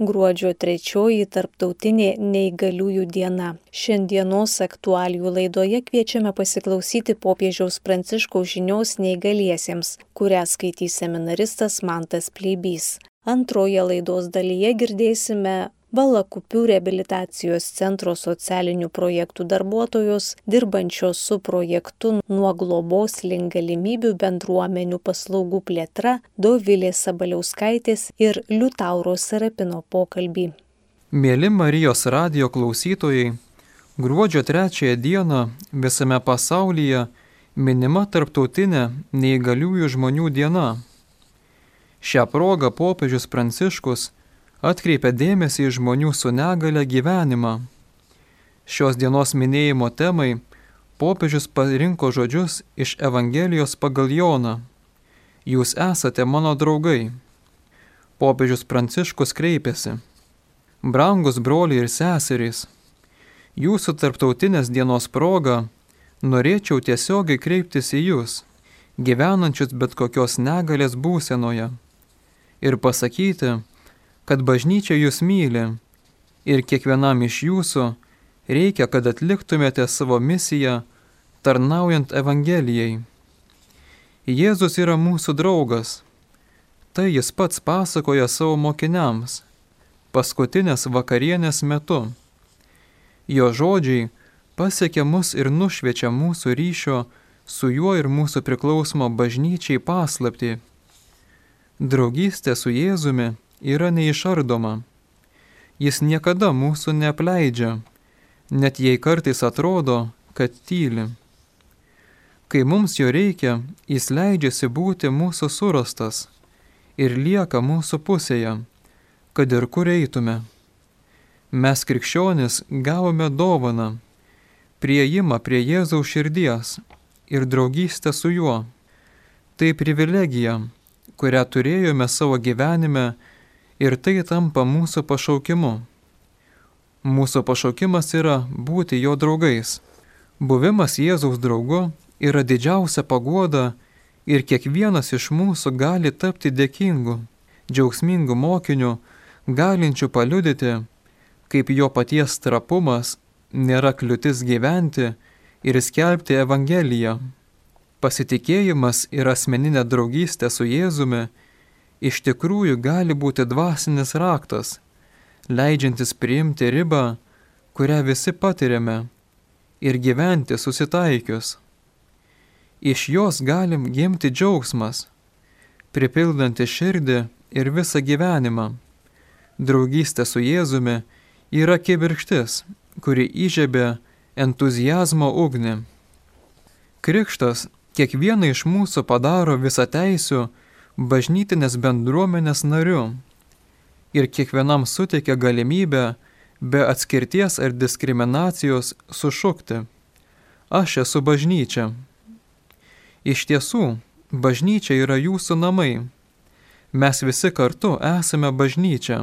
gruodžio trečioji tarptautinė neįgaliųjų diena. Šiandienos aktualijų laidoje kviečiame pasiklausyti popiežiaus pranciškaus žinios neįgaliesiems, kurią skaitys seminaristas Mantas Pleibys. Antroje laidos dalyje girdėsime Valakupių reabilitacijos centro socialinių projektų darbuotojos, dirbančios su projektu nuo globos link galimybių bendruomenių paslaugų plėtra, Dovilės Sabaliauskaitės ir Liutauro Sarapino pokalbį. Mėly Marijos radio klausytojai, gruodžio trečiąją dieną visame pasaulyje minima tarptautinė neįgaliųjų žmonių diena. Šią progą popiežius Pranciškus atkreipia dėmesį į žmonių su negale gyvenimą. Šios dienos minėjimo temai popiežius parinko žodžius iš Evangelijos pagal Joną. Jūs esate mano draugai. Popiežius Pranciškus kreipėsi. Brangus broliai ir seserys, jūsų tarptautinės dienos proga norėčiau tiesiogiai kreiptis į jūs, gyvenančius bet kokios negalės būsenoje, ir pasakyti, kad bažnyčia jūs myli ir kiekvienam iš jūsų reikia, kad atliktumėte savo misiją tarnaujant Evangelijai. Jėzus yra mūsų draugas. Tai jis pats pasakoja savo mokiniams paskutinės vakarienės metu. Jo žodžiai pasiekia mus ir nušviečia mūsų ryšio su juo ir mūsų priklausimo bažnyčiai paslapti. Draugystė su Jėzumi yra neišardoma. Jis niekada mūsų neapleidžia, net jei kartais atrodo, kad tyli. Kai mums jo reikia, jis leidžiasi būti mūsų surastas ir lieka mūsų pusėje, kad ir kur eitume. Mes krikščionis gavome dovaną, prieimą prie Jėzaus širdies ir draugystę su juo. Tai privilegija, kurią turėjome savo gyvenime ir tai tampa mūsų pašaukimu. Mūsų pašaukimas yra būti jo draugais. Buvimas Jėzaus draugu yra didžiausia pagoda ir kiekvienas iš mūsų gali tapti dėkingu, džiaugsmingu mokiniu, galinčiu paliudyti, kaip jo paties trapumas nėra kliūtis gyventi ir skelbti Evangeliją. Pasitikėjimas ir asmeninė draugystė su Jėzumi iš tikrųjų gali būti dvasinis raktas, leidžiantis priimti ribą, kurią visi patiriame, ir gyventi susitaikius. Iš jos galim gimti džiaugsmas, pripildanti širdį ir visą gyvenimą. Draugystė su Jėzumi yra kibirkštis, kuri įžiebė entuzijazmo ugnį. Krikštas kiekvieną iš mūsų padaro visą teisų bažnytinės bendruomenės nariu ir kiekvienam suteikia galimybę be atskirties ar diskriminacijos sušukti Aš esu bažnyčia. Iš tiesų, bažnyčia yra jūsų namai. Mes visi kartu esame bažnyčia,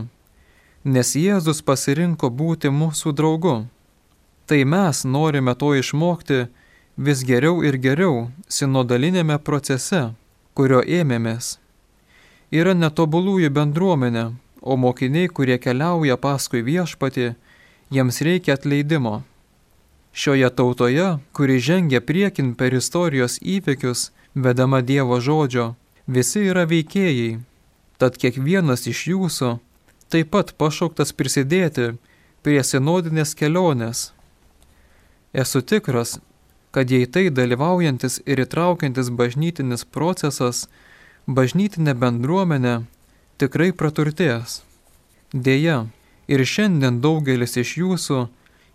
nes Jėzus pasirinko būti mūsų draugu. Tai mes norime to išmokti vis geriau ir geriau sinodalinėme procese kurio ėmėmės. Yra netobulųjų bendruomenė, o mokiniai, kurie keliauja paskui viešpatį, jiems reikia atleidimo. Šioje tautoje, kuri žengia priekin per istorijos įvykius, vedama Dievo žodžio, visi yra veikėjai. Tad kiekvienas iš jūsų taip pat pašauktas prisidėti prie sinodinės kelionės. Esu tikras, kad jei tai dalyvaujantis ir įtraukiantis bažnytinis procesas, bažnytinė bendruomenė tikrai praturtės. Deja, ir šiandien daugelis iš jūsų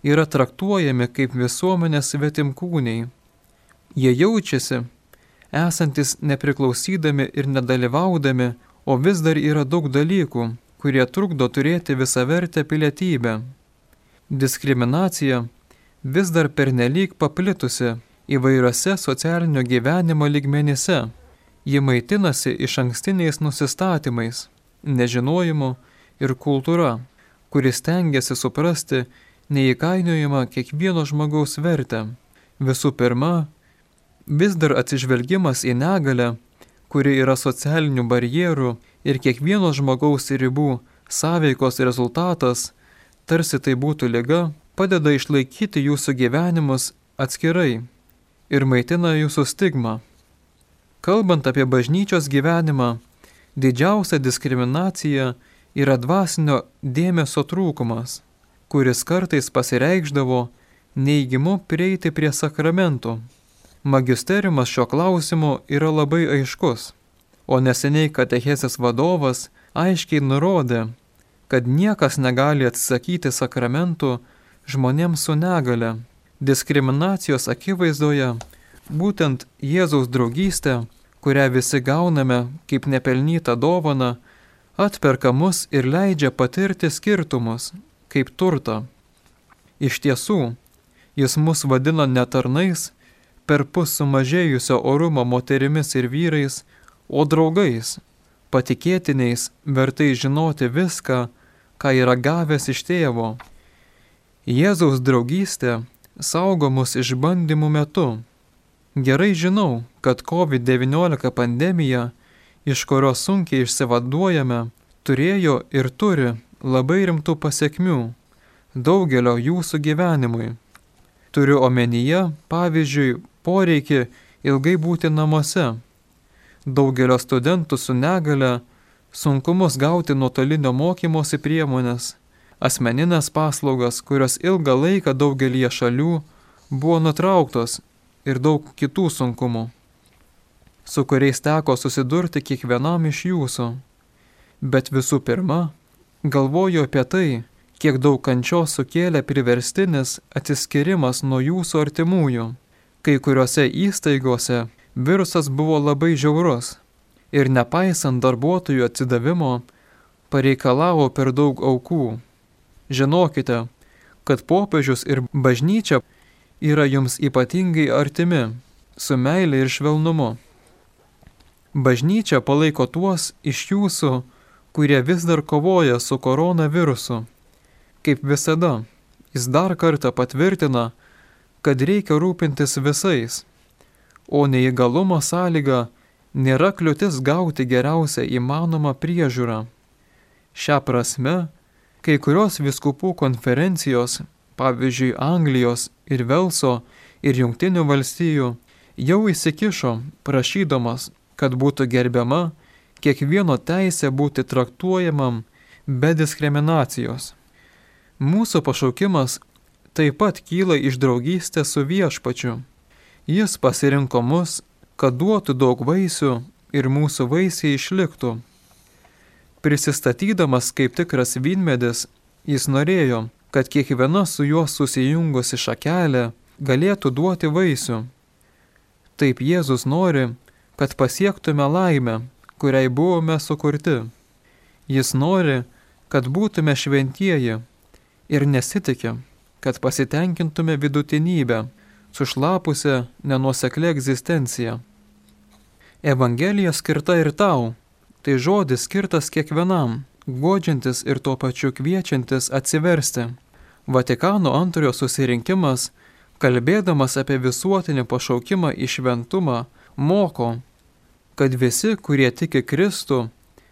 yra traktuojami kaip visuomenės svetimkūniai. Jie jaučiasi, esantis nepriklausydami ir nedalyvaudami, o vis dar yra daug dalykų, kurie trukdo turėti visavertę pilietybę. Diskriminacija vis dar pernelyg paplitusi įvairiose socialinio gyvenimo lygmenyse. Ji maitinasi iš ankstiniais nusistatymais, nežinojimu ir kultūra, kuris tengiasi suprasti neįkainiojimą kiekvieno žmogaus vertę. Visų pirma, vis dar atsižvelgimas į negalę, kuri yra socialinių barjerų ir kiekvieno žmogaus ribų sąveikos rezultatas, tarsi tai būtų lyga, padeda išlaikyti jūsų gyvenimus atskirai ir maitina jūsų stigmą. Kalbant apie bažnyčios gyvenimą, didžiausia diskriminacija yra dvasinio dėmesio trūkumas, kuris kartais pasireikždavo neįgimu prieiti prie sakramentų. Magisteriumas šio klausimu yra labai aiškus, o neseniai katechesės vadovas aiškiai nurodė, kad niekas negali atsisakyti sakramentų žmonėms su negale. Diskriminacijos akivaizdoje būtent Jėzaus draugystė, kurią visi gauname kaip nepelnytą dovaną, atperka mus ir leidžia patirti skirtumus, kaip turtą. Iš tiesų, jis mus vadina netarnais, per pus sumažėjusio orumo moterimis ir vyrais, o draugais, patikėtiniais, vertai žinoti viską, ką yra gavęs iš tėvo. Jėzaus draugystė saugo mus išbandymų metu. Gerai žinau, kad COVID-19 pandemija, iš kurios sunkiai išsivaduojame, turėjo ir turi labai rimtų pasiekmių daugelio jūsų gyvenimui. Turiu omenyje, pavyzdžiui, poreikį ilgai būti namuose. Daugelio studentų su negale sunkumus gauti nuotolinio mokymosi priemonės asmeninės paslaugas, kurios ilgą laiką daugelie šalių buvo nutrauktos ir daug kitų sunkumų, su kuriais teko susidurti kiekvienam iš jūsų. Bet visų pirma, galvoju apie tai, kiek daug kančios sukėlė priverstinis atsiskirimas nuo jūsų artimųjų. Kai kuriuose įstaigose virusas buvo labai žiaurus ir nepaisant darbuotojų atsidavimo, pareikalavo per daug aukų. Žinokite, kad popiežius ir bažnyčia yra jums ypatingai artimi, su meilė ir švelnumu. Bažnyčia palaiko tuos iš jūsų, kurie vis dar kovoja su koronavirusu. Kaip visada, jis dar kartą patvirtina, kad reikia rūpintis visais, o neįgalumo sąlyga nėra kliūtis gauti geriausią įmanomą priežiūrą. Šią prasme, Kai kurios viskupų konferencijos, pavyzdžiui Anglijos ir Velso ir Junktinių valstijų, jau įsikišo prašydamas, kad būtų gerbiama kiekvieno teisė būti traktuojamam be diskriminacijos. Mūsų pašaukimas taip pat kyla iš draugystės su viešpačiu. Jis pasirinko mus, kad duotų daug vaisių ir mūsų vaisiai išliktų. Prisistatydamas kaip tikras vynmedis, jis norėjo, kad kiekviena su juo susijungusi šakelė galėtų duoti vaisių. Taip Jėzus nori, kad pasiektume laimę, kuriai buvome sukurti. Jis nori, kad būtume šventieji ir nesitikė, kad pasitenkintume vidutinybę, sušlapusią nenuoseklę egzistenciją. Evangelija skirta ir tau, tai žodis skirtas kiekvienam, godžiantis ir tuo pačiu kviečiantis atsiversti. Vatikano antrojo susirinkimas, kalbėdamas apie visuotinį pašaukimą į šventumą, moko, kad visi, kurie tiki Kristų,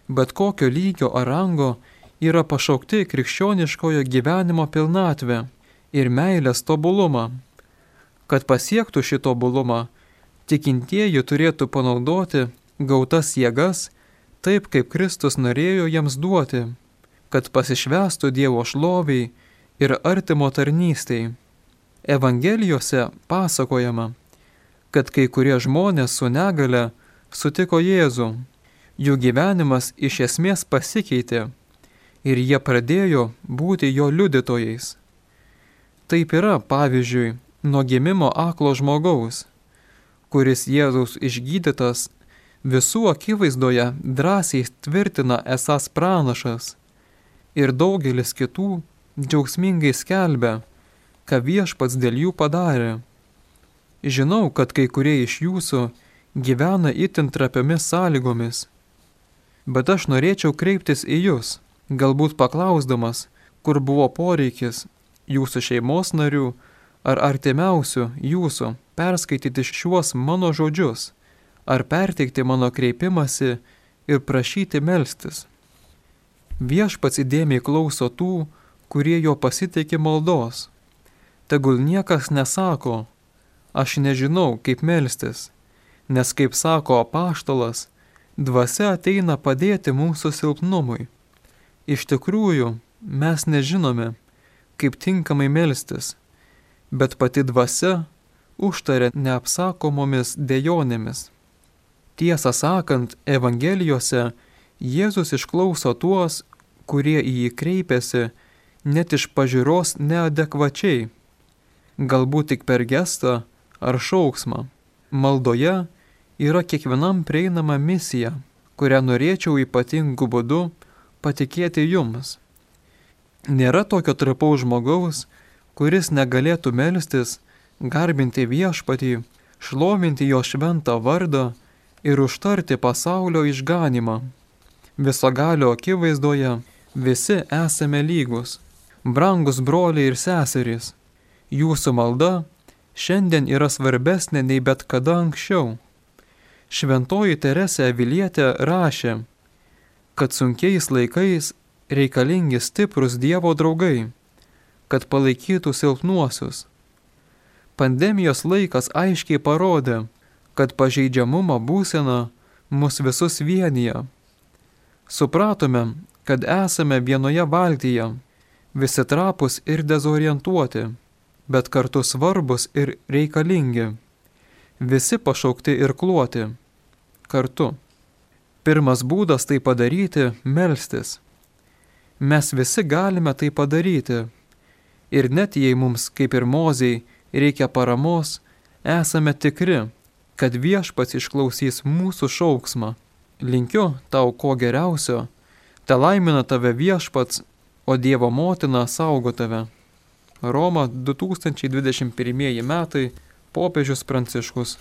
bet kokio lygio ar rango, yra pašaukti krikščioniškojo gyvenimo pilnatvę ir meilės tobulumą. Kad pasiektų šį tobulumą, tikintieji turėtų panaudoti gautas jėgas taip kaip Kristus norėjo jiems duoti, kad pasišvestų Dievo šloviai ir artimo tarnystei. Evangelijose pasakojama, kad kai kurie žmonės su negale sutiko Jėzų, jų gyvenimas iš esmės pasikeitė ir jie pradėjo būti jo liudytojais. Taip yra, pavyzdžiui, nuo gimimo aklo žmogaus, kuris Jėzaus išgydytas visų akivaizdoje drąsiai tvirtina esas pranašas. Ir daugelis kitų džiaugsmingai skelbia, ką viešpats dėl jų padarė. Žinau, kad kai kurie iš jūsų gyvena itin trapiomis sąlygomis, bet aš norėčiau kreiptis į jūs, galbūt paklausdamas, kur buvo poreikis jūsų šeimos narių ar artimiausių jūsų perskaityti šiuos mano žodžius ar perteikti mano kreipimąsi ir prašyti melstis. Viešpats įdėmiai klauso tų, kurie jo pasitikė maldos. Tegul niekas nesako, aš nežinau, kaip melstis, nes kaip sako apaštalas, dvasia ateina padėti mūsų silpnumui. Iš tikrųjų, mes nežinome, kaip tinkamai melstis, bet pati dvasia užtarė neapsakomomis dejonėmis. Tiesą sakant, Evangelijose Jėzus išklauso tuos, kurie į jį kreipiasi net iš pažiūros neadekvačiai, galbūt tik per gestą ar šauksmą. Maldoje yra kiekvienam prieinama misija, kurią norėčiau ypatingu būdu patikėti jums. Nėra tokio trapaus žmogaus, kuris negalėtų melstis, garbinti viešpatį, šlovinti jo šventą vardą ir užtarti pasaulio išganimą. Visagalio akivaizdoje visi esame lygus. Brangus broliai ir seserys, jūsų malda šiandien yra svarbesnė nei bet kada anksčiau. Šventoji Teresė Avilietė rašė, kad sunkiais laikais reikalingi stiprus Dievo draugai, kad palaikytų silpnuosius. Pandemijos laikas aiškiai parodė, kad pažeidžiamumo būsena mus visus vienyje. Supratome, kad esame vienoje valtyje, visi trapus ir dezorientuoti, bet kartu svarbus ir reikalingi. Visi pašaukti ir kluoti. Kartu. Pirmas būdas tai padaryti - melstis. Mes visi galime tai padaryti. Ir net jei mums, kaip ir moziai, reikia paramos, esame tikri, kad viešpats išklausys mūsų šauksmą. Linkiu tau ko geriausio Te laimina tave viešpats, o Dievo motina saugo tave. Roma 2021 metai popiežius Pranciškus.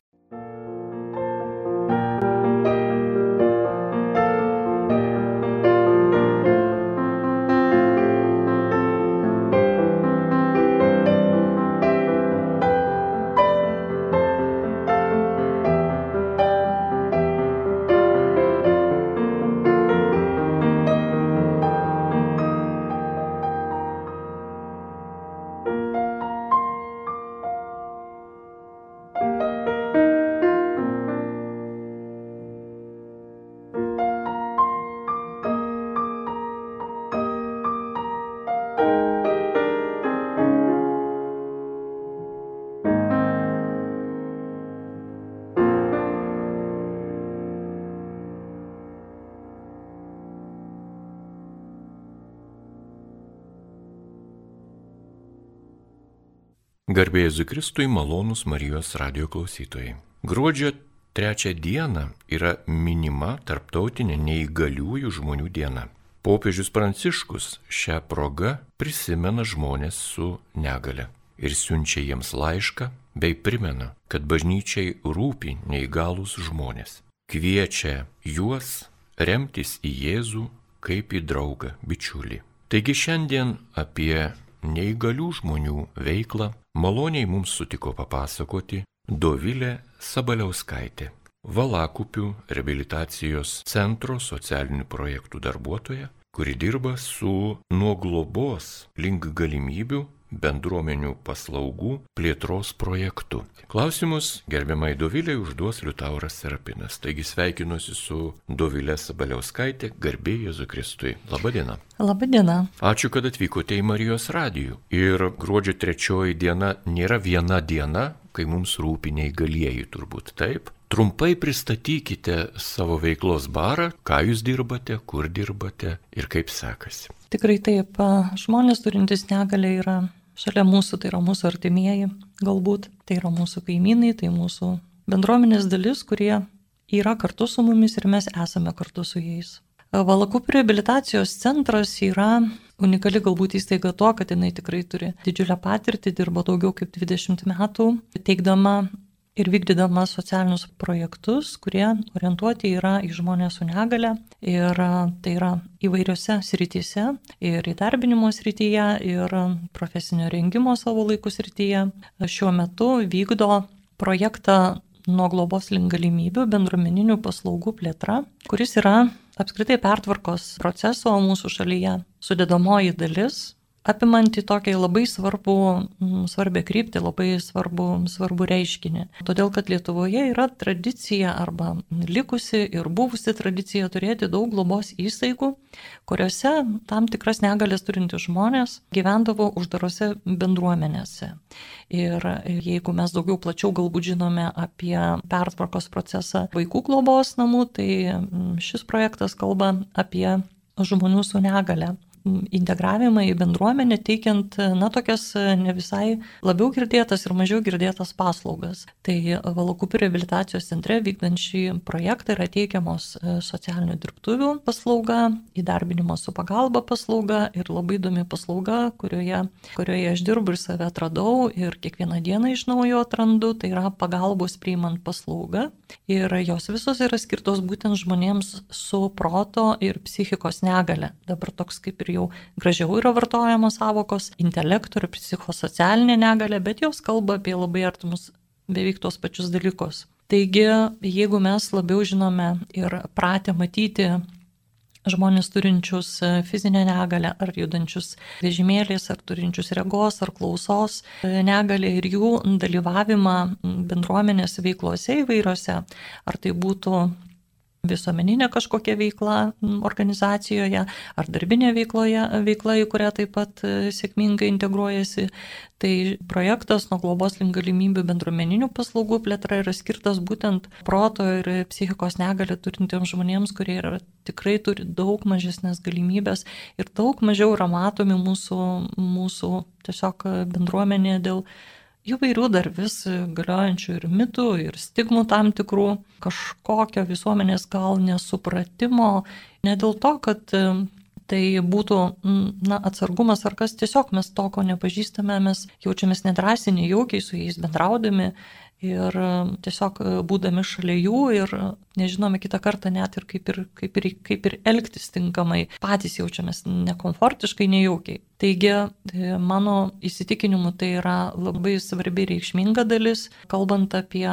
Garbėjai Zikristui malonus Marijos radio klausytojai. Gruodžio trečią dieną yra minima tarptautinė neįgaliųjų žmonių diena. Popiežius Pranciškus šią progą prisimena žmonės su negale ir siunčia jiems laišką bei primena, kad bažnyčiai rūpi neįgalus žmonės. Kviečia juos remtis į Jėzų kaip į draugą, bičiulį. Taigi šiandien apie neįgalių žmonių veiklą maloniai mums sutiko papasakoti Dovilė Sabaliauskaitė, Valakupių reabilitacijos centro socialinių projektų darbuotoja, kuri dirba su nuo globos link galimybių bendruomenių paslaugų plėtros projektu. Klausimus gerbiamai Doviliai užduos Liutauras Serapinas. Taigi sveikinuosi su Dovilė Sabaliauskaitė, garbė Jėzui Kristui. Labadiena. Labadiena. Ačiū, kad atvykote į Marijos radijų. Ir gruodžio trečioji diena nėra viena diena, kai mums rūpi neįgalieji turbūt taip. Trumpai pristatykite savo veiklos barą, ką jūs dirbate, kur dirbate ir kaip sekasi. Tikrai taip, žmonės turintys negalę yra šalia mūsų, tai yra mūsų artimieji, galbūt tai yra mūsų kaimynai, tai mūsų bendruomenės dalis, kurie yra kartu su mumis ir mes esame kartu su jais. Valakupių rehabilitacijos centras yra unikali galbūt įstaiga to, kad jinai tikrai turi didžiulę patirtį, dirbo daugiau kaip 20 metų, teikdama ir vykdydama socialinius projektus, kurie orientuoti yra į žmonės su negale. Ir tai yra įvairiose srityse, ir įdarbinimo srityje, ir profesinio rengimo savo laikų srityje. Šiuo metu vykdo projektą nuo globos link galimybių bendruomeninių paslaugų plėtra, kuris yra apskritai pertvarkos proceso mūsų šalyje sudėdamoji dalis apimanti tokį labai svarbų, mm, svarbę kryptį, labai svarbų, svarbų reiškinį. Todėl, kad Lietuvoje yra tradicija arba likusi ir buvusi tradicija turėti daug globos įstaigų, kuriuose tam tikras negalės turintys žmonės gyvendavo uždarose bendruomenėse. Ir jeigu mes daugiau plačiau galbūt žinome apie pertvarkos procesą vaikų globos namų, tai mm, šis projektas kalba apie žmonių su negale integravimą į bendruomenę, teikiant, na, tokias ne visai labiau girdėtas ir mažiau girdėtas paslaugas. Tai Valakupų rehabilitacijos centre vykdant šį projektą yra teikiamos e, socialinių dirbtuvių paslauga, įdarbinimo su pagalba paslauga ir labai įdomi paslauga, kurioje, kurioje aš dirbu ir save atradau ir kiekvieną dieną iš naujo atrandu, tai yra pagalbos priimant paslaugą. Ir jos visos yra skirtos būtent žmonėms su proto ir psichikos negale. Dabar toks kaip ir jau jau gražiau yra vartojamos savokos - intelektų ir psichosocialinė negalė, bet jos kalba apie labai artimus beveik tos pačius dalykus. Taigi, jeigu mes labiau žinome ir pratę matyti žmonės turinčius fizinę negalę ar judančius vežimėliais, ar turinčius regos ar klausos negalę ir jų dalyvavimą bendruomenės veiklose įvairiose, ar tai būtų visuomeninė kažkokia veikla organizacijoje ar darbinė veikloje, veikla, į kurią taip pat e, sėkmingai integruojasi. Tai projektas nuo globos link galimybių bendruomeninių paslaugų plėtra yra skirtas būtent proto ir psichikos negalį turintiems žmonėms, kurie yra, tikrai turi daug mažesnės galimybės ir daug mažiau yra matomi mūsų, mūsų tiesiog bendruomenė dėl įvairių dar vis galiojančių ir mitų, ir stigmų tam tikrų, kažkokio visuomenės gal nesupratimo, ne dėl to, kad e, tai būtų na, atsargumas ar kas, tiesiog mes to, ko nepažįstame, mes jaučiamės nedrasiai, nejaukiai su jais bendraudami ir e, tiesiog e, būdami šalia jų ir nežinome kitą kartą net ir kaip ir, kaip ir, kaip ir elgtis tinkamai, patys jaučiamės nekomfortiškai, nejaukiai. Taigi, e, mano įsitikinimu, tai yra labai svarbi reikšminga dalis, kalbant apie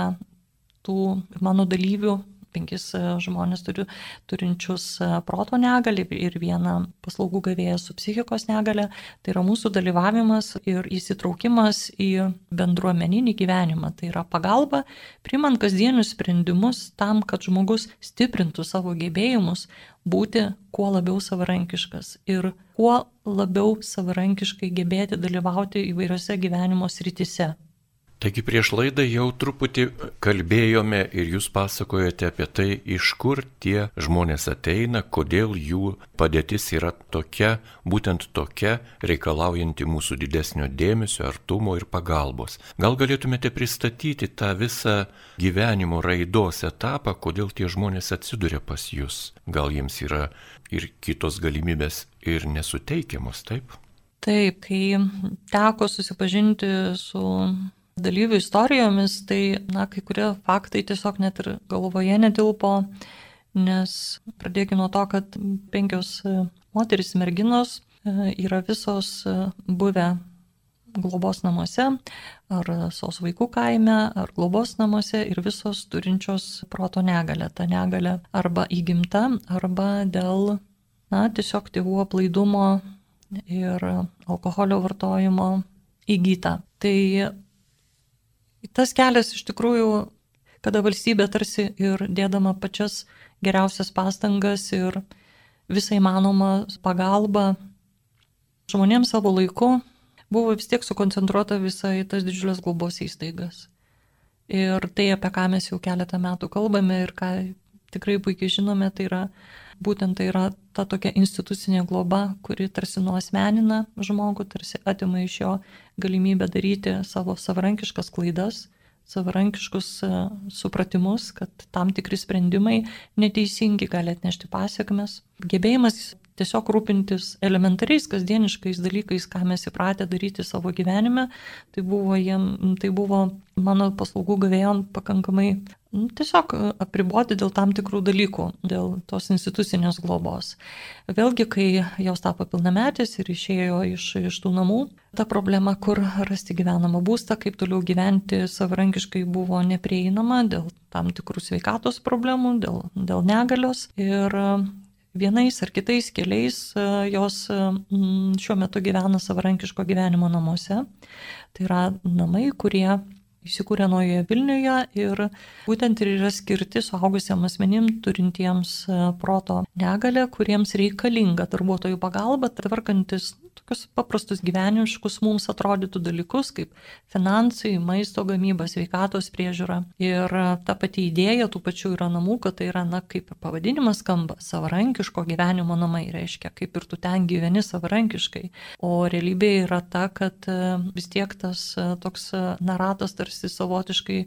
tų mano dalyvių penkis e, žmonės turiu, turinčius e, proto negalį ir vieną paslaugų gavėją su psichikos negalė. Tai yra mūsų dalyvavimas ir įsitraukimas į bendruomeninį gyvenimą. Tai yra pagalba, primant kasdienius sprendimus tam, kad žmogus stiprintų savo gebėjimus būti kuo labiau savarankiškas ir kuo labiau savarankiškai gebėti dalyvauti įvairiose gyvenimo srityse. Taigi prieš laidą jau truputį kalbėjome ir jūs pasakojate apie tai, iš kur tie žmonės ateina, kodėl jų padėtis yra tokia, būtent tokia, reikalaujanti mūsų didesnio dėmesio, artumo ir pagalbos. Gal galėtumėte pristatyti tą visą gyvenimo raidos etapą, kodėl tie žmonės atsiduria pas jūs? Gal jiems yra ir kitos galimybės ir nesuteikiamos, taip? Taip, kai teko susipažinti su dalyvių istorijomis, tai, na, kai kurie faktai tiesiog net ir galvoje netilpo, nes pradėkime nuo to, kad penkios e, moteris merginos e, yra visos e, buvę globos namuose, ar sos vaikų kaime, ar globos namuose ir visos turinčios proto negalę. Ta negalė arba įgimta, arba dėl, na, tiesiog tėvų aplaidumo ir alkoholio vartojimo įgyta. Tai Tas kelias iš tikrųjų, kada valstybė tarsi ir dėdama pačias geriausias pastangas ir visai manoma pagalba žmonėms savo laiku, buvo vis tiek sukoncentruota visai tas didžiulės globos įstaigas. Ir tai, apie ką mes jau keletą metų kalbame ir ką tikrai puikiai žinome, tai yra būtent tai yra ta tokia institucinė globa, kuri tarsi nuosmenina žmogų, tarsi atima iš jo galimybę daryti savo savarankiškas klaidas, savarankiškus e, supratimus, kad tam tikri sprendimai neteisingi gali atnešti pasiekmes. Gebėjimas tiesiog rūpintis elementariais kasdieniškais dalykais, ką mes įpratę daryti savo gyvenime, tai buvo, jiem, tai buvo mano paslaugų gavėjom pakankamai nu, tiesiog apriboti dėl tam tikrų dalykų, dėl tos institucinės globos. Vėlgi, kai jos tapo pilnametės ir išėjo iš, iš tų namų, ta problema, kur rasti gyvenamą būstą, kaip toliau gyventi savarankiškai buvo neprieinama dėl tam tikrų sveikatos problemų, dėl, dėl negalios. Ir vienais ar kitais keliais jos šiuo metu gyvena savarankiško gyvenimo namuose. Tai yra namai, kurie įsikūrė Naujoje Vilniuje ir būtent ir yra skirti suaugusiam asmenim turintiems proto negalę, kuriems reikalinga darbuotojų pagalba, tvarkantis tokius paprastus gyvenimiškus mums atrodytų dalykus, kaip finansai, maisto gamyba, sveikatos priežiūra. Ir ta pati idėja tų pačių yra namų, kad tai yra, na, kaip pavadinimas skamba, savarankiško gyvenimo namai, reiškia, kaip ir tu ten gyveni savarankiškai. O realybė yra ta, kad e, vis tiek tas e, toks e, naratas tarsi savotiškai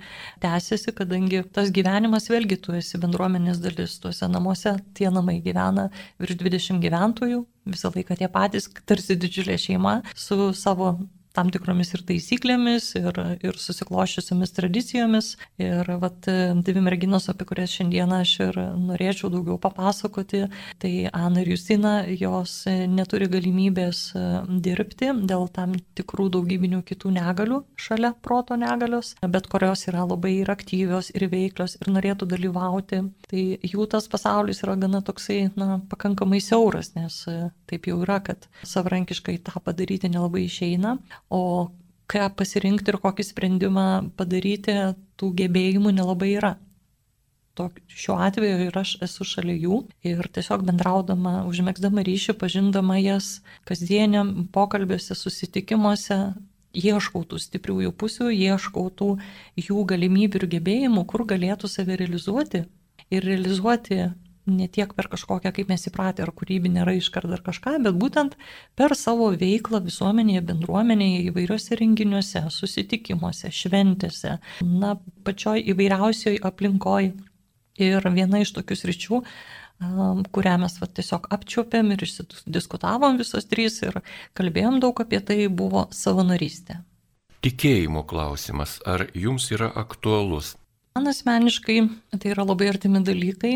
tęsiasi, kadangi tas gyvenimas vėlgi tu esi bendruomenės dalis, tuose namuose tie namai gyvena virš 20 gyventojų, visą laiką tie patys, tarsi didžiulė šeima su savo tam tikromis ir taisyklėmis, ir, ir susikloščiusiamis tradicijomis. Ir vat, dvi merginos, apie kurias šiandieną aš ir norėčiau daugiau papasakoti, tai Ana ir Justina, jos neturi galimybės e, dirbti dėl tam tikrų daugybinių kitų negalių šalia proto negalios, bet kurios yra labai ir aktyvios, ir veiklios, ir norėtų dalyvauti. Tai jų tas pasaulis yra gana toksai, na, pakankamai siauras, nes e, taip jau yra, kad savarankiškai tą padaryti nelabai išeina o ką pasirinkti ir kokį sprendimą padaryti, tų gebėjimų nelabai yra. Tok, šiuo atveju ir aš esu šalia jų ir tiesiog bendraudama, užmėgsdama ryšį, pažindama jas kasdieniam pokalbiuose, susitikimuose, ieškau tų stipriųjų pusių, ieškau tų jų galimybių ir gebėjimų, kur galėtų save realizuoti ir realizuoti ne tiek per kažkokią, kaip mes įpratę, ar kūrybinę raišką ar dar kažką, bet būtent per savo veiklą visuomenėje, bendruomenėje, įvairiuose renginiuose, susitikimuose, šventėse, na, pačioj įvairiausioj aplinkoj. Ir viena iš tokių sričių, kurią mes va, tiesiog apčiopėm ir diskutavom visos trys ir kalbėjom daug apie tai, buvo savanorystė. Tikėjimo klausimas, ar jums yra aktualus? Man asmeniškai tai yra labai artimi dalykai.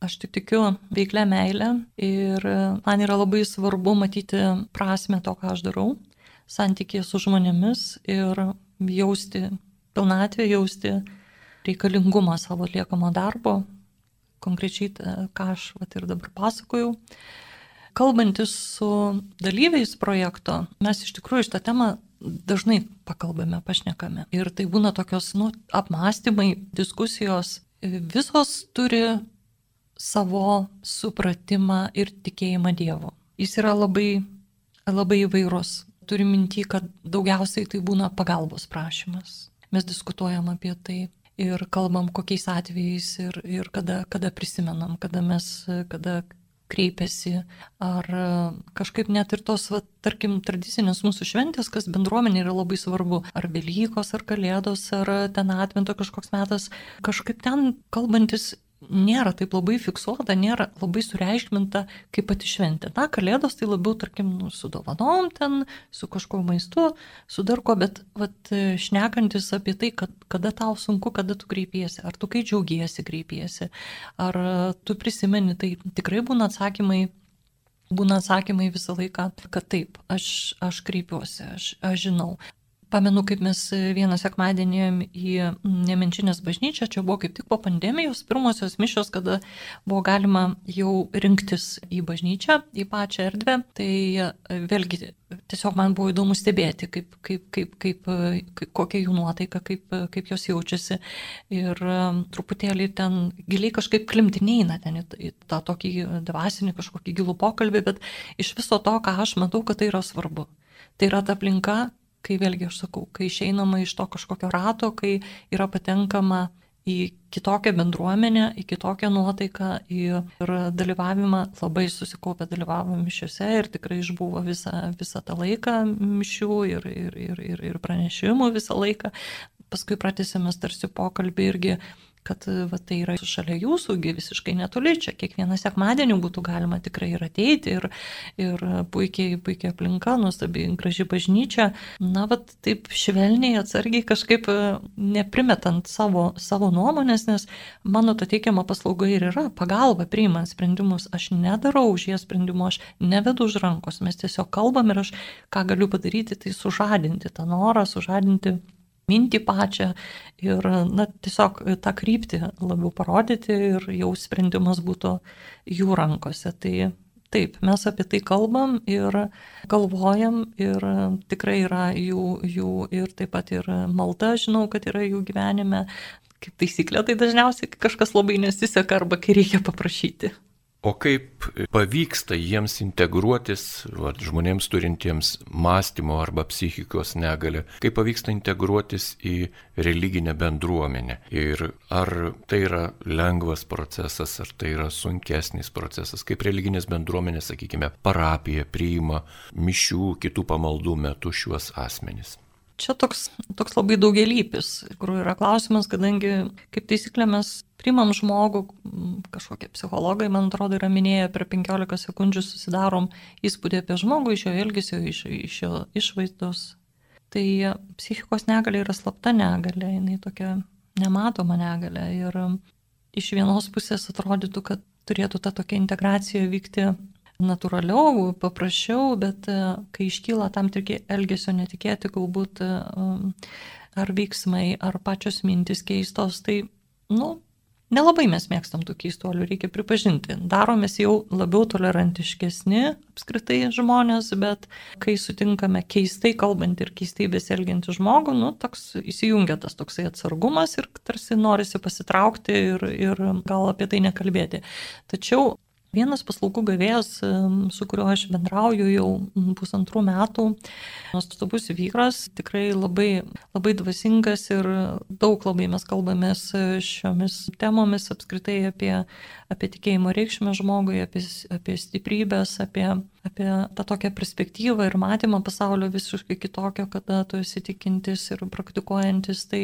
Aš tik tikiu veiklę meilę ir man yra labai svarbu matyti prasme to, ką aš darau, santykėje su žmonėmis ir jausti pilnatvę, jausti reikalingumą savo atliekamo darbo, konkrečiai, ką aš vat, ir dabar pasakojau. Kalbantis su dalyviais projekto, mes iš tikrųjų šitą temą dažnai pakalbame, pašnekame. Ir tai būna tokios nu, apmąstymai, diskusijos. Visos turi savo supratimą ir tikėjimą Dievu. Jis yra labai, labai įvairus. Turiu minti, kad daugiausiai tai būna pagalbos prašymas. Mes diskutuojam apie tai ir kalbam kokiais atvejais ir, ir kada, kada prisimenam, kada mes, kada kreipiasi, ar kažkaip net ir tos, va, tarkim, tradicinės mūsų šventės, kas bendruomenė yra labai svarbu, ar Velykos, ar Kalėdos, ar ten atminto kažkoks metas, kažkaip ten kalbantis nėra taip labai fiksuota, nėra labai sureiškinta kaip pati šventė. Na, kalėdos tai labiau, tarkim, nu, su dovanom ten, su kažkuo maistu, su dar ko, bet vat, šnekantis apie tai, kad, kada tau sunku, kada tu kreipiesi, ar tu kai džiaugiesi kreipiesi, ar tu prisimeni, tai tikrai būna atsakymai būna atsakymai visą laiką, kad taip, aš, aš kreipiuosi, aš, aš žinau. Pamenu, kaip mes vieną sekmadienį į Nemenčinės bažnyčią, čia buvo kaip tik po pandemijos, pirmosios mišios, kada buvo galima jau rinktis į bažnyčią, į pačią erdvę. Tai vėlgi tiesiog man buvo įdomu stebėti, kaip, kaip, kaip, kaip, kaip, kokia jų nuotaika, kaip, kaip jos jaučiasi. Ir truputėlį ten giliai kažkaip klimti neina ten į, į tą tokį dvasinį kažkokį gilų pokalbį, bet iš viso to, ką aš matau, kad tai yra svarbu. Tai yra ta aplinka, kai vėlgi aš sakau, kai išeinama iš to kažkokio rato, kai yra patenkama į kitokią bendruomenę, į kitokią nuotaiką ir dalyvavimą, labai susikaupę dalyvavome mišiuose ir tikrai išbuvo visą, visą tą laiką mišių ir, ir, ir, ir, ir pranešimų visą laiką. Paskui pratėsime tarsi pokalbį irgi kad va, tai yra šalia jūsų, visiškai netoli, čia kiekvieną sekmadienį būtų galima tikrai ir ateiti ir, ir puikiai, puikiai aplinka, nuostabi, graži bažnyčia. Na, va, taip švelniai, atsargiai kažkaip neprimetant savo, savo nuomonės, nes mano ta teikiama paslauga ir yra pagalba priimant sprendimus. Aš nedarau už jie sprendimų, aš nevedu už rankos, mes tiesiog kalbam ir aš ką galiu padaryti, tai sužadinti tą norą, sužadinti mintį pačią ir, na, tiesiog tą kryptį labiau parodyti ir jau sprendimas būtų jų rankose. Tai taip, mes apie tai kalbam ir galvojam ir tikrai yra jų, jų ir taip pat ir malda, žinau, kad yra jų gyvenime. Kaip taisyklė, tai dažniausiai kažkas labai nesiseka arba kai reikia paprašyti. O kaip pavyksta jiems integruotis, va, žmonėms turintiems mąstymo arba psichikos negalę, kaip pavyksta integruotis į religinę bendruomenę? Ir ar tai yra lengvas procesas, ar tai yra sunkesnis procesas, kaip religinės bendruomenės, sakykime, parapija priima mišių, kitų pamaldų metu šiuos asmenys? Čia toks, toks labai daugelypis, kur yra klausimas, kadangi kaip taisyklė mes priimam žmogų, kažkokie psichologai, man atrodo, yra minėję, per 15 sekundžių susidarom įspūdį apie žmogų iš jo elgesio, iš, iš jo išvaizdos. Tai psichikos negalė yra slapta negalė, jinai tokia nematoma negalė. Ir iš vienos pusės atrodytų, kad turėtų ta tokia integracija vykti natūraliau, paprasčiau, bet e, kai iškyla tam tikri elgesio netikėti, galbūt e, ar veiksmai, ar pačios mintis keistos, tai, nu, nelabai mes mėgstam tų keistuolių, reikia pripažinti. Daromės jau labiau tolerantiškesni apskritai žmonės, bet kai sutinkame keistai kalbant ir keistai besielgiantį žmogų, nu, toks įsijungia tas toksai atsargumas ir tarsi norisi pasitraukti ir, ir gal apie tai nekalbėti. Tačiau Vienas paslaugų gavėjas, su kuriuo aš bendrauju jau pusantrų metų, nuostabus vyras, tikrai labai, labai dvasingas ir daug labai mes kalbamės šiomis temomis apskritai apie, apie tikėjimo reikšmę žmogui, apie, apie stiprybės, apie, apie tą tokią perspektyvą ir matymą pasaulio visiškai kitokio, kada tu esi tikintis ir praktikuojantis, tai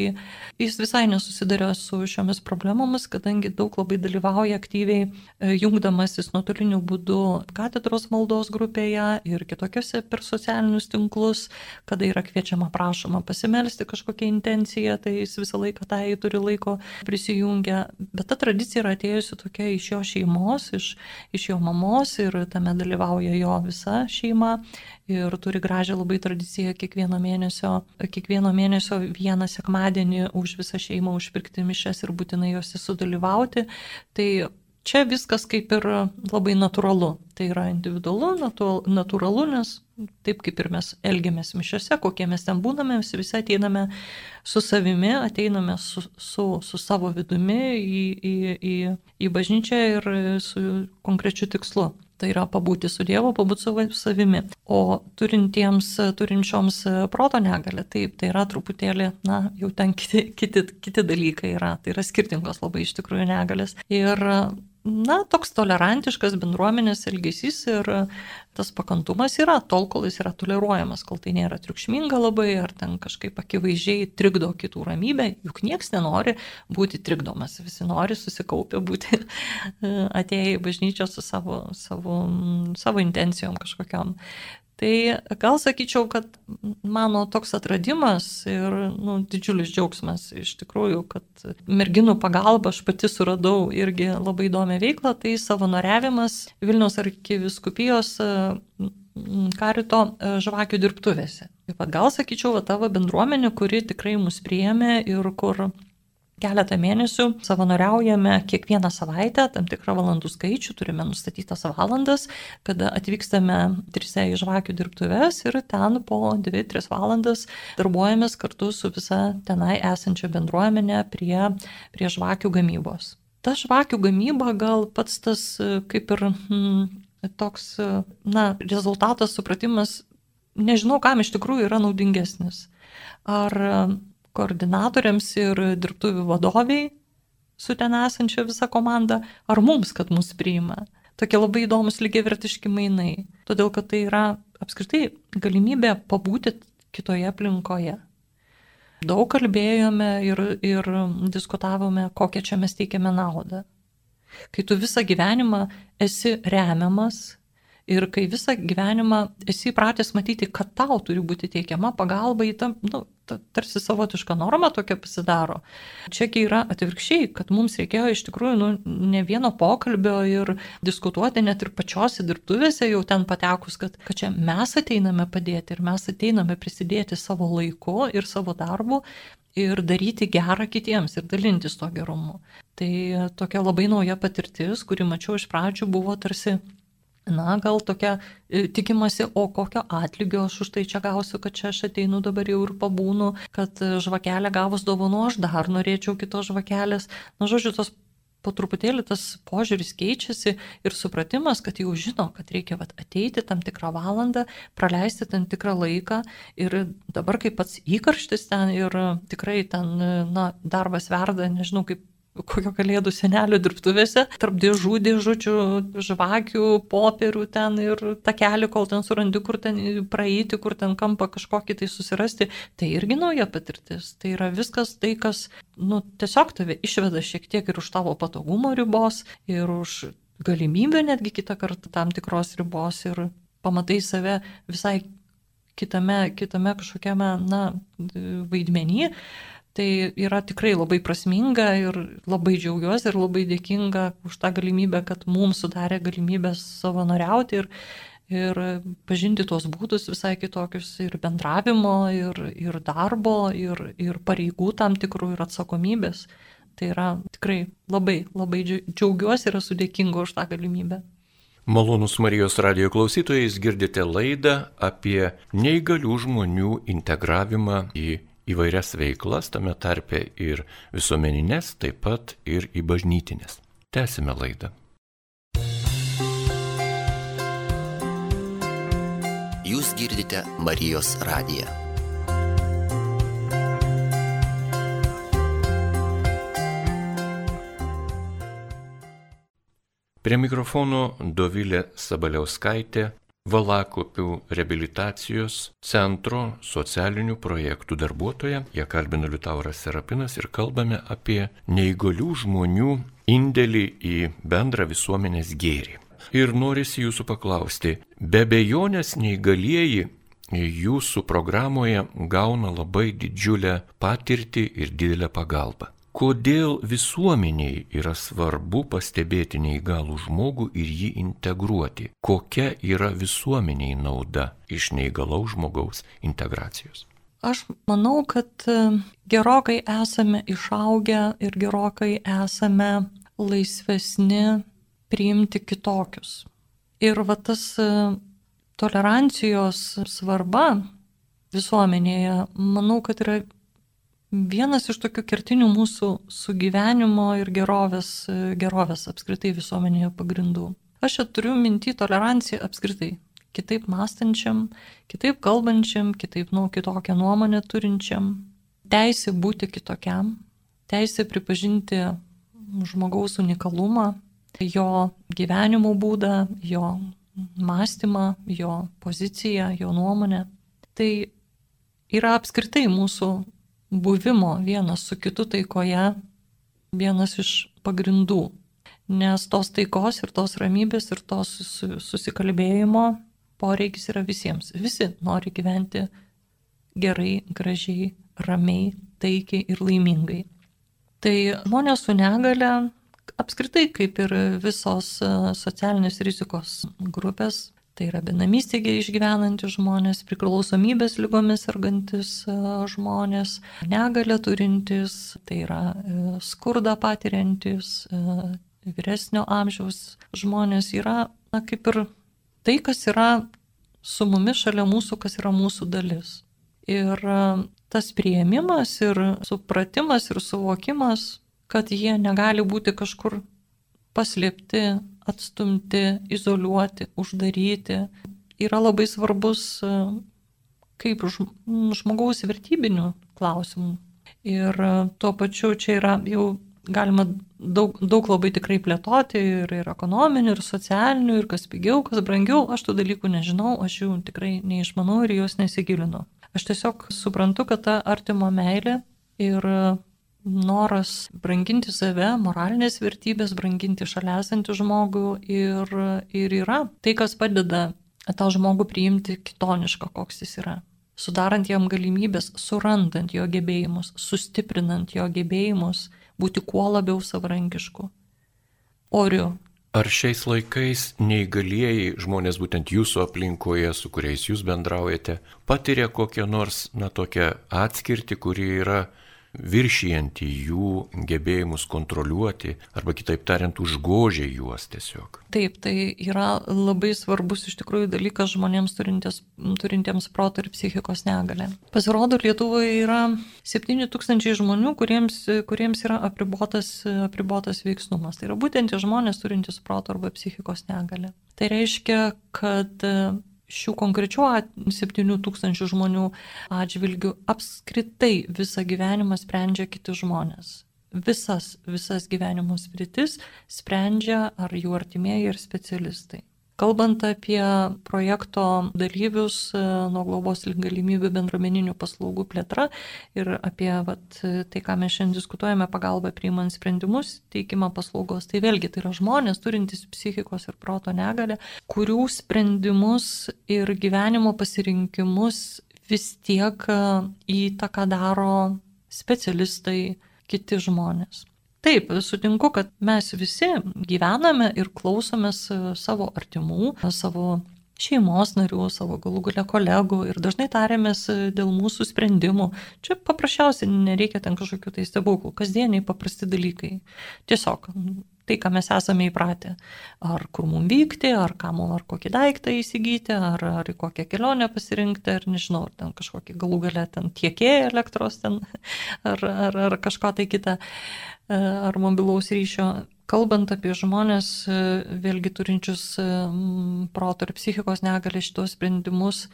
jis visai nesusidarė su šiomis problemomis, kadangi daug labai dalyvauja aktyviai e, jungdamasis nuotoliniu būdu katedros maldos grupėje ir kitokiose per socialinius tinklus, kada yra kviečiama prašoma pasimelsti kažkokią intenciją, tai jis visą laiką tai turi laiko prisijungia. Bet ta tradicija yra atėjusi tokia iš jo šeimos, iš, iš jo mamos ir tame dalyvauja jo visa šeima ir turi gražią labai tradiciją kiekvieno mėnesio, kiekvieno mėnesio vieną sekmadienį už visą šeimą užpirkti mišes ir būtinai juose sudalyvauti. Tai čia viskas kaip ir labai natūralu. Tai yra individualu, natūralu, nes taip kaip ir mes elgiamės mišiose, kokie mes ten būname, mes visi ateiname su savimi, ateiname su, su, su savo vidumi į, į, į, į bažnyčią ir su konkrečiu tikslu. Tai yra pabūti su Dievu, pabūti su savimi. O turintiems, turinčioms proto negalę, taip, tai yra truputėlį, na, jau ten kiti, kiti, kiti dalykai yra. Tai yra skirtingos labai iš tikrųjų negalės. Ir na, toks tolerantiškas bendruomenės elgesys ir tas pakantumas yra, tol kol jis yra toleruojamas, kol tai nėra triukšminga labai ar ten kažkaip akivaizdžiai trikdo kitų ramybę, juk nieks nenori būti trikdomas, visi nori susikaupę būti atėję į bažnyčią su savo, savo, savo intencijom kažkokiam. Tai gal sakyčiau, kad mano toks atradimas ir nu, didžiulis džiaugsmas iš tikrųjų, kad merginų pagalba aš pati suradau irgi labai įdomią veiklą, tai savanoriavimas Vilniaus arkiviskupijos karito žvakių dirbtuvėse. Taip pat gal sakyčiau, va tavo bendruomenė, kuri tikrai mus priėmė ir kur keletą mėnesių savanoriaujame kiekvieną savaitę, tam tikrą valandų skaičių, turime nustatytas valandas, kada atvykstame trise į žvakių dirbtuves ir ten po 2-3 valandas darbuojamės kartu su visa tenai esančia bendruomenė prie, prie žvakių gamybos. Ta žvakių gamyba gal pats tas kaip ir hmm, toks, na, rezultatas, supratimas, nežinau, kam iš tikrųjų yra naudingesnis. Ar koordinatoriams ir dirbtuvių vadoviai su ten esančia visa komanda, ar mums, kad mus priima. Tokie labai įdomus lygiai vertiški mainai. Todėl, kad tai yra apskritai galimybė pabūti kitoje aplinkoje. Daug kalbėjome ir, ir diskutavome, kokią čia mes teikiame naudą. Kai tu visą gyvenimą esi remiamas Ir kai visą gyvenimą esi įpratęs matyti, kad tau turi būti teikiama pagalba į tam, nu, tarsi savotiška norma tokia pasidaro. Čiagi yra atvirkščiai, kad mums reikėjo iš tikrųjų nu, ne vieno pokalbio ir diskutuoti net ir pačiose dirbtuvėse jau ten patekus, kad, kad čia mes ateiname padėti ir mes ateiname prisidėti savo laiku ir savo darbu ir daryti gerą kitiems ir dalintis to gerumu. Tai tokia labai nauja patirtis, kuri mačiau iš pradžių, buvo tarsi Na, gal tokia e, tikimasi, o kokio atlygio aš už tai čia gausiu, kad čia aš ateinu dabar jau ir pabūnu, kad e, žvakelę gavus dovanu aš dar norėčiau kitos žvakelės. Na, žodžiu, tos po truputėlį tas požiūris keičiasi ir supratimas, kad jau žino, kad reikia vat, ateiti tam tikrą valandą, praleisti tam tikrą laiką ir dabar kaip pats įkarštis ten ir tikrai ten, na, darbas verda, nežinau kaip kokio kalėdų senelio dirbtuvėse, tarp dėžų, dėžučių, žvakių, popierių ten ir takelį, kol ten surandi, kur ten praeiti, kur ten kampą kažkokį tai susirasti, tai irgi nauja patirtis. Tai yra viskas tai, kas, nu, tiesiog tave išveda šiek tiek ir už tavo patogumo ribos, ir už galimybę netgi kitą kartą tam tikros ribos ir pamatai save visai kitame, kitame kažkokiame, na, vaidmenį Tai yra tikrai labai prasminga ir labai džiaugiuosi ir labai dėkinga už tą galimybę, kad mums sudarė galimybę savanoriauti ir, ir pažinti tuos būdus visai kitokius ir bendravimo, ir, ir darbo, ir, ir pareigų tam tikrų, ir atsakomybės. Tai yra tikrai labai, labai džiaugiuosi ir esu dėkinga už tą galimybę. Malonus Marijos radio klausytojais girdite laidą apie neįgalių žmonių integravimą į įvairias veiklas, tame tarpe ir visuomeninės, taip pat ir į bažnytinės. Tęsime laidą. Jūs girdite Marijos radiją. Prie mikrofono Dovilė Sabaliauskaitė, Valakopių reabilitacijos centro socialinių projektų darbuotoja. Jie kalbina Liutauras Serapinas ir kalbame apie neįgalių žmonių indėlį į bendrą visuomenės gėrį. Ir norisi jūsų paklausti, be bejonės neįgalieji jūsų programoje gauna labai didžiulę patirtį ir didelę pagalbą kodėl visuomeniai yra svarbu pastebėti neįgalų žmogų ir jį integruoti. Kokia yra visuomeniai nauda iš neįgalaus žmogaus integracijos. Aš manau, kad e, gerokai esame išaugę ir gerokai esame laisvesni priimti kitokius. Ir va tas e, tolerancijos svarba visuomenėje, manau, kad yra vienas iš tokių kertinių mūsų sugyvenimo ir gerovės, gerovės apskritai visuomenėje pagrindų. Aš čia turiu minti toleranciją apskritai. Kitaip mąstančiam, kitaip kalbančiam, kitaip, nu, kitokią nuomonę turinčiam. Teisė būti kitokiam, teisė pripažinti žmogaus unikalumą, jo gyvenimo būdą, jo mąstymą, jo poziciją, jo nuomonę. Tai yra apskritai mūsų buvimo vienas su kitu taikoje vienas iš pagrindų. Nes tos taikos ir tos ramybės ir tos susikalbėjimo poreikis yra visiems. Visi nori gyventi gerai, gražiai, ramiai, taikiai ir laimingai. Tai žmonės su negale apskritai kaip ir visos e, socialinės rizikos grupės Tai yra benamystėje išgyvenantys žmonės, priklausomybės lygomis sergantis e, žmonės, negalę turintys, tai yra e, skurdą patiriantis, e, vyresnio amžiaus žmonės yra, na, kaip ir tai, kas yra su mumis šalia mūsų, kas yra mūsų dalis. Ir tas prieimimas ir supratimas ir suvokimas, kad jie negali būti kažkur paslėpti, atstumti, izoliuoti, uždaryti, yra labai svarbus e, kaip žmogaus vertybinių klausimų. Ir e, tuo pačiu čia yra jau galima daug, daug labai tikrai plėtoti ir, ir ekonominių, ir socialinių, ir kas pigiau, kas brangiau, aš tų dalykų nežinau, aš jų tikrai neišmanau ir juos nesigilinu. Aš tiesiog suprantu, kad ta artimo meilė ir noras branginti save, moralinės vertybės, branginti šalia esantį žmogų ir, ir yra tai, kas padeda tą žmogų priimti kitonišką, koks jis yra. Sudarant jam galimybės, surandant jo gebėjimus, sustiprinant jo gebėjimus, būti kuo labiau savarankišku. Oriu. Ar šiais laikais neįgalieji žmonės būtent jūsų aplinkoje, su kuriais jūs bendraujate, patiria kokią nors, na, tokią atskirtį, kuri yra viršijanti jų gebėjimus kontroliuoti, arba kitaip tariant, užgožia juos tiesiog. Taip, tai yra labai svarbus iš tikrųjų dalykas žmonėms turintiems, turintiems proto ir psichikos negalę. Pasirodo, Lietuvoje yra 7 tūkstančiai žmonių, kuriems, kuriems yra apribotas, apribotas veiksnumas. Tai yra būtent tie žmonės turintys proto arba psichikos negalę. Tai reiškia, kad šių konkrečių 7 tūkstančių žmonių atžvilgių apskritai visą gyvenimą sprendžia kiti žmonės. Visas, visas gyvenimo sritis sprendžia ar jų artimieji ir specialistai. Kalbant apie projekto dalyvius e, nuo globos link galimybių bendruomeninių paslaugų plėtra ir apie vat, tai, ką mes šiandien diskutuojame, pagalbą priimant sprendimus, teikimą paslaugos, tai vėlgi tai yra žmonės turintys psichikos ir proto negalę, kurių sprendimus ir gyvenimo pasirinkimus vis tiek e, įtaką daro specialistai, kiti žmonės. Taip, sutinku, kad mes visi gyvename ir klausomės e, savo artimų, savo šeimos narių, savo galų galę kolegų ir dažnai tariamės e, dėl mūsų sprendimų. Čia paprasčiausiai nereikia ten kažkokių tai stebuklų, kasdieniai paprasti dalykai. Tiesiog tai, ką mes esame įpratę. Ar kur mums vykti, ar ką mums, ar kokį daiktą įsigyti, ar, ar į kokią kelionę pasirinkti, ar nežinau, ar ten kažkokį galų galę ten tiekėją elektros, ten, ar, ar, ar kažką tai kitą, e, ar mobilaus ryšio. Kalbant apie žmonės, e, vėlgi turinčius proto ir psichikos negalę šitos sprendimus,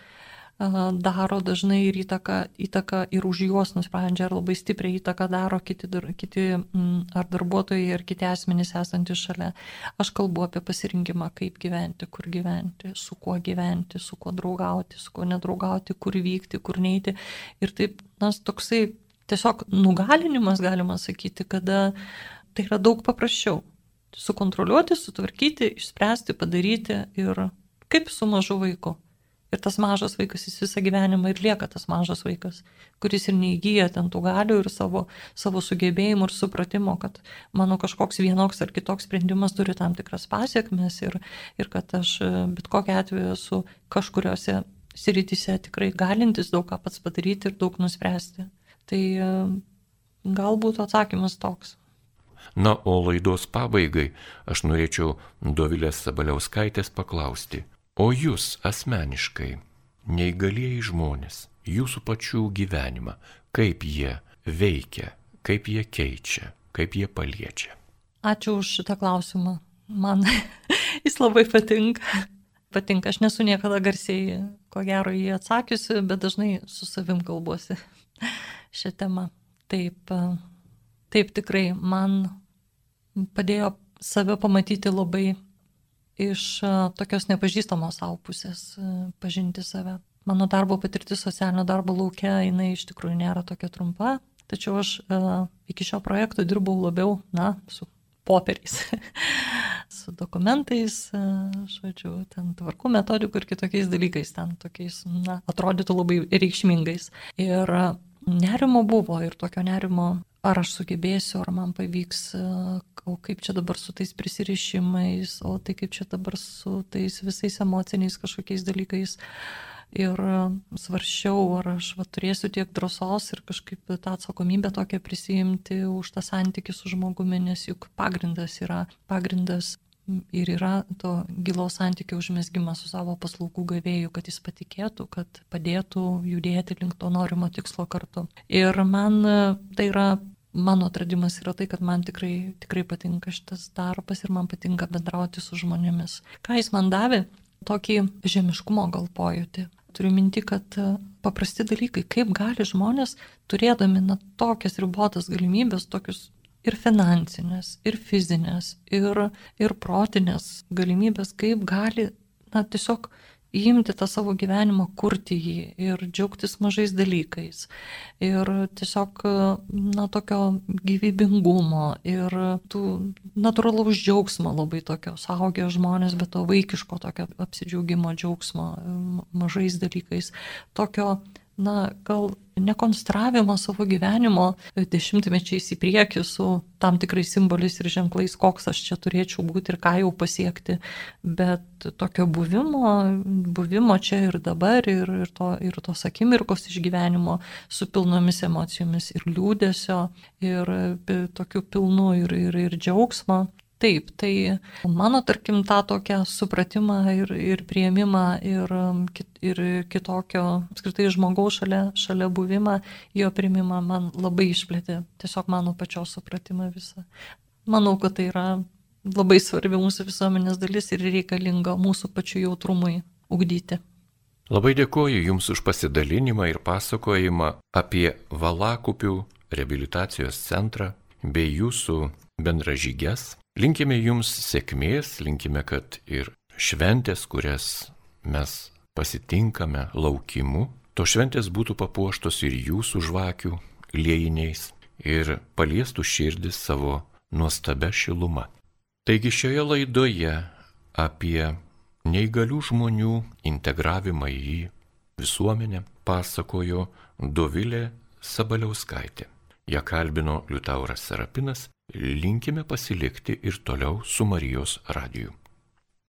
daro dažnai ir įtaką, įtaką ir už juos nusprendžia, ar labai stipriai įtaką daro kiti, kiti ar darbuotojai, ar kiti asmenys esantys šalia. Aš kalbu apie pasirinkimą, kaip gyventi, kur gyventi, su kuo gyventi, su kuo draugauti, su kuo nedraugauti, kur vykti, kur neiti. Ir taip, nas toksai tiesiog nugalinimas, galima sakyti, kada tai yra daug paprasčiau. Sukontroliuoti, sutvarkyti, išspręsti, padaryti ir kaip su mažu vaiku. Ir tas mažas vaikas jis visą gyvenimą ir lieka tas mažas vaikas, kuris ir neįgyja ten tų galių ir savo, savo sugebėjimų ir supratimo, kad mano kažkoks vienoks ar kitoks sprendimas turi tam tikras pasiekmes ir, ir kad aš bet kokiu atveju esu kažkuriuose srityse tikrai galintis daug ką pats padaryti ir daug nuspręsti. Tai galbūt atsakymas toks. Na, o laidos pabaigai aš norėčiau Dovilės Sabaliauskaitės paklausti, O jūs asmeniškai, neįgalieji žmonės, jūsų pačių gyvenimą, kaip jie veikia, kaip jie keičia, kaip jie paliečia. Ačiū už šitą klausimą. Man jis labai patinka. Patinka, aš nesu niekada garsiai, ko gero, jį atsakiusi, bet dažnai su savim kalbuosi šią temą. Taip, taip tikrai man padėjo save pamatyti labai iš tokios nepažįstamos savo pusės pažinti save. Mano darbo patirtis socialinio darbo laukia, jinai iš tikrųjų nėra tokia trumpa, tačiau aš iki šio projekto dirbau labiau, na, su popieriais, su dokumentais, žodžiu, ten tvarkų metodikų ir kitokiais dalykais, ten tokiais, na, atrodytų labai reikšmingais. Ir nerimo buvo ir tokio nerimo ar aš sugebėsiu, ar man pavyks, o kaip čia dabar su tais prisirišimais, o tai kaip čia dabar su tais visais emociniais kažkokiais dalykais. Ir svaršiau, ar aš va, turėsiu tiek drąsos ir kažkaip tą atsakomybę tokią prisijimti už tą santykių su žmogumi, nes juk pagrindas yra, pagrindas ir yra to gilaus santykio užmėsgymas su savo paslaugų gavėju, kad jis patikėtų, kad padėtų judėti link to norimo tikslo kartu. Ir man tai yra mano atradimas yra tai, kad man tikrai, tikrai patinka šitas darbas ir man patinka bendrauti su žmonėmis. Ką jis man davė? Tokį žemiškumo gal pojūtį. Turiu minti, kad e, paprasti dalykai, kaip gali žmonės, turėdami na, tokias ribotas galimybės, tokius ir finansinės, ir fizinės, ir, ir protinės galimybės, kaip gali na, tiesiog įimti tą savo gyvenimą, kurti jį ir džiaugtis mažais dalykais. Ir tiesiog, na, tokio gyvybingumo ir tų natūralaus džiaugsmo labai tokio saugę žmonės, bet to vaikiško tokio apsidžiaugimo džiaugsmo mažais dalykais. Tokio na, gal nekonstravimo savo gyvenimo dešimtmečiais į priekį su tam tikrais simboliais ir ženklais, koks aš čia turėčiau būti ir ką jau pasiekti, bet tokio buvimo, buvimo čia ir dabar ir, ir, to, ir tos akimirkos išgyvenimo su pilnomis emocijomis ir liūdėsio ir tokiu pilnu ir, ir, ir džiaugsmo, Taip, tai mano, tarkim, tą tokią supratimą ir, ir prieimimą ir, um, ir kitokio, apskritai, žmogaus šalia, šalia buvimą, jo prieimimą man labai išplėtė, tiesiog mano pačios supratimą visą. Manau, kad tai yra labai svarbi mūsų visuomenės dalis ir reikalinga mūsų pačių jautrumui ugdyti. Labai dėkoju Jums už pasidalinimą ir pasakojimą apie Valakupių reabilitacijos centrą bei Jūsų bendražygės Linkime jums sėkmės, linkime, kad ir šventės, kurias mes pasitinkame laukimu, to šventės būtų papuoštos ir jūsų žvakių liejiniais ir paliestų širdis savo nuostabę šilumą. Taigi šioje laidoje apie neįgalių žmonių integravimą į visuomenę pasakojo Dovilė Sabaliauskaitė. Ja kalbino Liutauras Serapinas linkime pasilikti ir toliau su Marijos radiju.